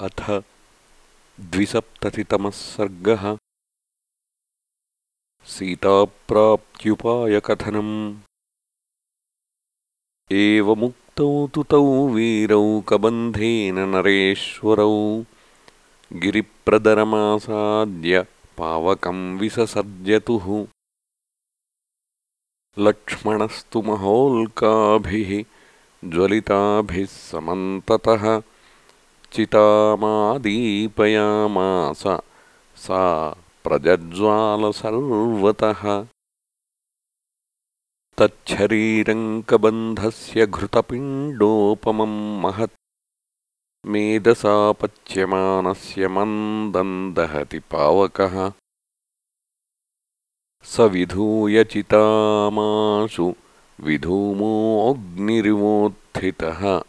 अथ द्विसप्ततितमः सर्गः। सीताप्राप्त्युपायकथनम्। एवमुक्तौ तु तौ वीरौ कबन्धेन नरेश्वरौ। गिरिप्रदरमासाद्य पावकम् विससर्जतुः। लक्ष्मणस्तु महोल्काभिः ज्वलिताभिः समन्ततः चितामादीपयामास। सा प्रजज्वालसर्वतः तच्छरीरङ्कबन्धस्य घृतपिण्डोपमम् महत्। मेदसापच्यमानस्य मन्दन्दहति पावकः। स विधूय चितामाशु विधूमोऽग्निरिवोत्थितः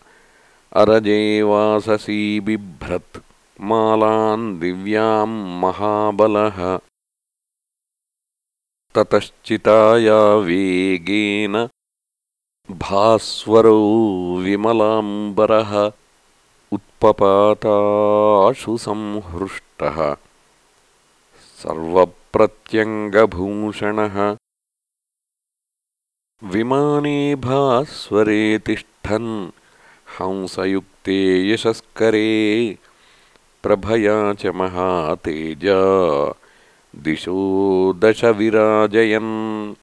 अरजे वाससी बिभ्रत् मालान् दिव्याम् महाबलः। ततश्चिताया वेगेन भास्वरौ विमलाम्बरः उत्पपाताशु संहृष्टः। सर्वप्रत्यङ्गभूषणः विमाने भास्वरे तिष्ठन् हंसयुक्ते यशस्करे प्रभया च महातेजा। दिशो दशविराजयन्।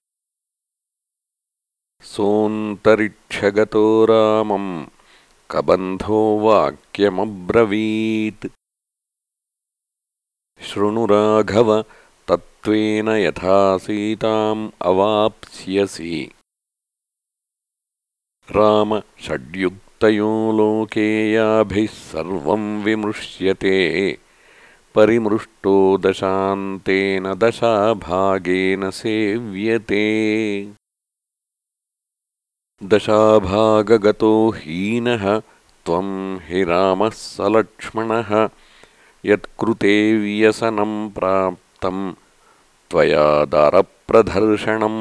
सोऽन्तरिक्षगतो रामम्। कबन्धो वाक्यमब्रवीत्। शृणुराघव तत्त्वेन यथा सीताम् अवाप्स्यसि। राम षड्युक् तयो लोकेयाभिः सर्वम् विमृश्यते। परिमृष्टो दशान्तेन दशाभागेन सेव्यते। दशाभागगतो हीनः त्वम् हि रामः सलक्ष्मणः यत्कृते व्यसनम् प्राप्तम् त्वया दारप्रदर्शनम्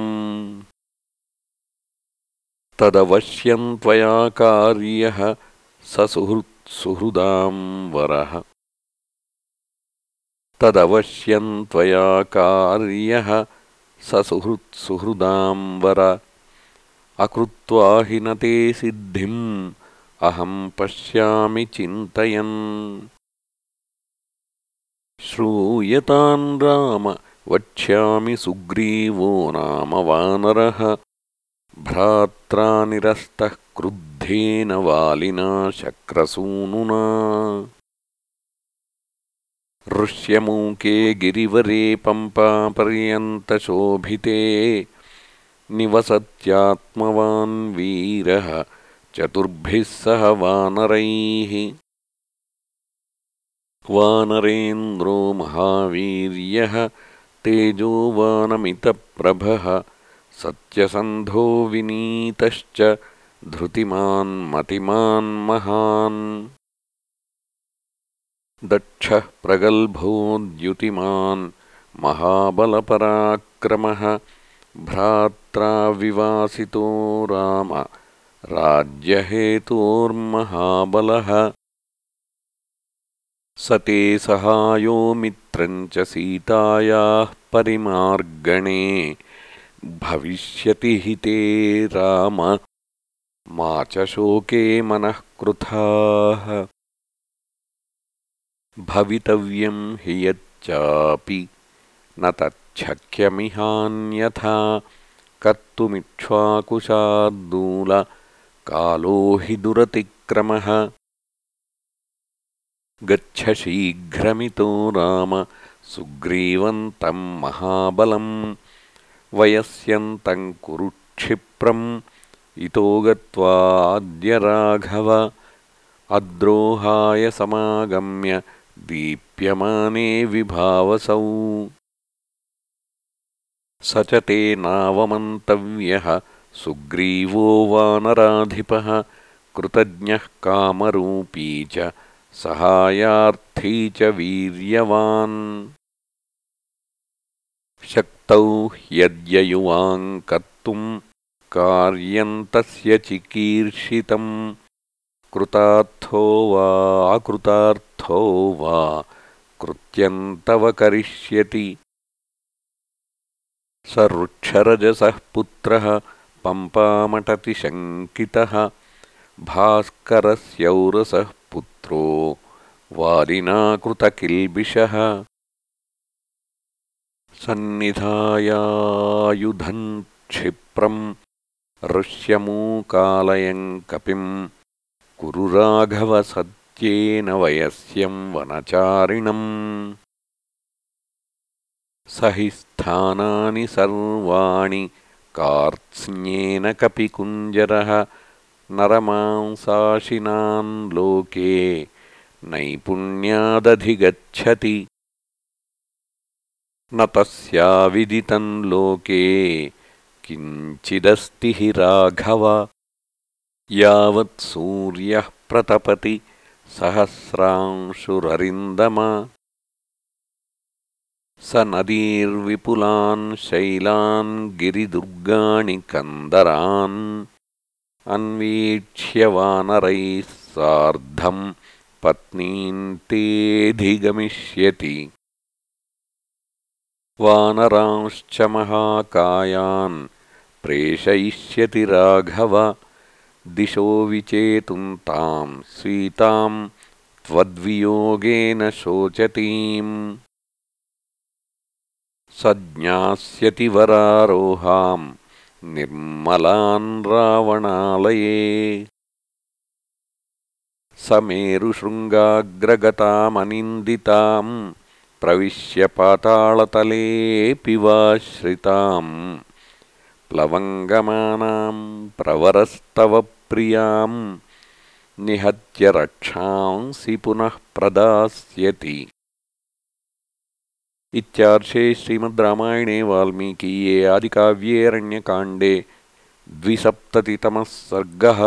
तदवश्यम् त्वया कार्यः स सुहृत्सुहृदाम् वरः। तदवश्यम् त्वया कार्यः स सुहृत्सुहृदाम् वर। अकृत्वा हि न ते सिद्धिम् अहम् पश्यामि चिन्तयन्। श्रूयतान् राम वक्ष्यामि सुग्रीवो नाम वानरः भ्रात्रा निरस्तः क्रुद्धेन वालिना शक्रसूनुना। ऋष्यमूके गिरिवरे पम्पापर्यन्तशोभिते निवसत्यात्मवान् वीरः चतुर्भिः सह वानरैः। वानरेन्द्रो महावीर्यः तेजोवानमितप्रभः सत्यसन्धो विनीतश्च धृतिमान् मतिमान् महान्। दक्षः प्रगल्भोद्युतिमान् महाबलपराक्रमः भ्रात्रा विवासितो राम राज्यहेतोर्महाबलः। स ते सहायो मित्रम् च सीतायाः परिमार्गणे भविष्यति हि ते राम। मा च शोके मनः कृथाः। भवितव्यम् हि यच्चापि। न तच्छक्यमिहान्यथा। कर्तुमिक्ष्वाकुशार्दूलकालो हि दुरतिक्रमः। गच्छ शीघ्रमितो राम सुग्रीवन्तम् महाबलम् वयस्यन्तम् कुरु क्षिप्रम् इतो गत्वाद्य राघव अद्रोहाय समागम्य दीप्यमाने विभावसौ। स च ते नावमन्तव्यः सुग्रीवो वानराधिपः कृतज्ञः कामरूपी च सहायार्थी च वीर्यवान् शक्तौ ह्यद्ययुवाम् कर्तुम् कार्यम् तस्य चिकीर्षितम्। कृतार्थो वा अकृतार्थो रथो वा कृत्यन्तव करिष्यति। स वृक्षरजसः पुत्रः पम्पामटति शङ्कितः भास्करस्यौरसः पुत्रो वालिनाकृतकिल्बिषः सन्निधायायुधम् क्षिप्रम् ऋष्यमूकालयम् कपिम् कुरु राघवसत्येन वयस्यम् वनचारिणम् स हि स्थानानि सर्वाणि कार्त्स्न्येन कपिकुञ्जरः नरमांसाशिनान् लोके नैपुण्यादधिगच्छति न तस्याविदितम् लोके किञ्चिदस्ति हि राघव। यावत् सूर्यः प्रतपति सहस्रांशुररिन्दम। स नदीर्विपुलान् शैलान् गिरिदुर्गाणि कन्दरान् अन्वीक्ष्य वानरैः सार्धम् तेऽधिगमिष्यति वानरांश्च महाकायान् प्रेषयिष्यति राघव दिशो विचेतुम् ताम् सीताम् त्वद्वियोगेन शोचतीम्। स ज्ञास्यति वरारोहाम् निर्मलान् रावणालये। स मेरुशृङ्गाग्रगतामनिन्दिताम् प्रविश्य पातालतलेऽपि वाश्रिताम् प्लवङ्गमानाम् प्रवरस्तव प्रियाम् निहत्य रक्षांसि पुनः प्रदास्यति इत्यार्षे श्रीमद् रामायणे वाल्मीकीये आदिकाव्ये अरण्यकाण्डे द्विसप्ततितमः सर्गः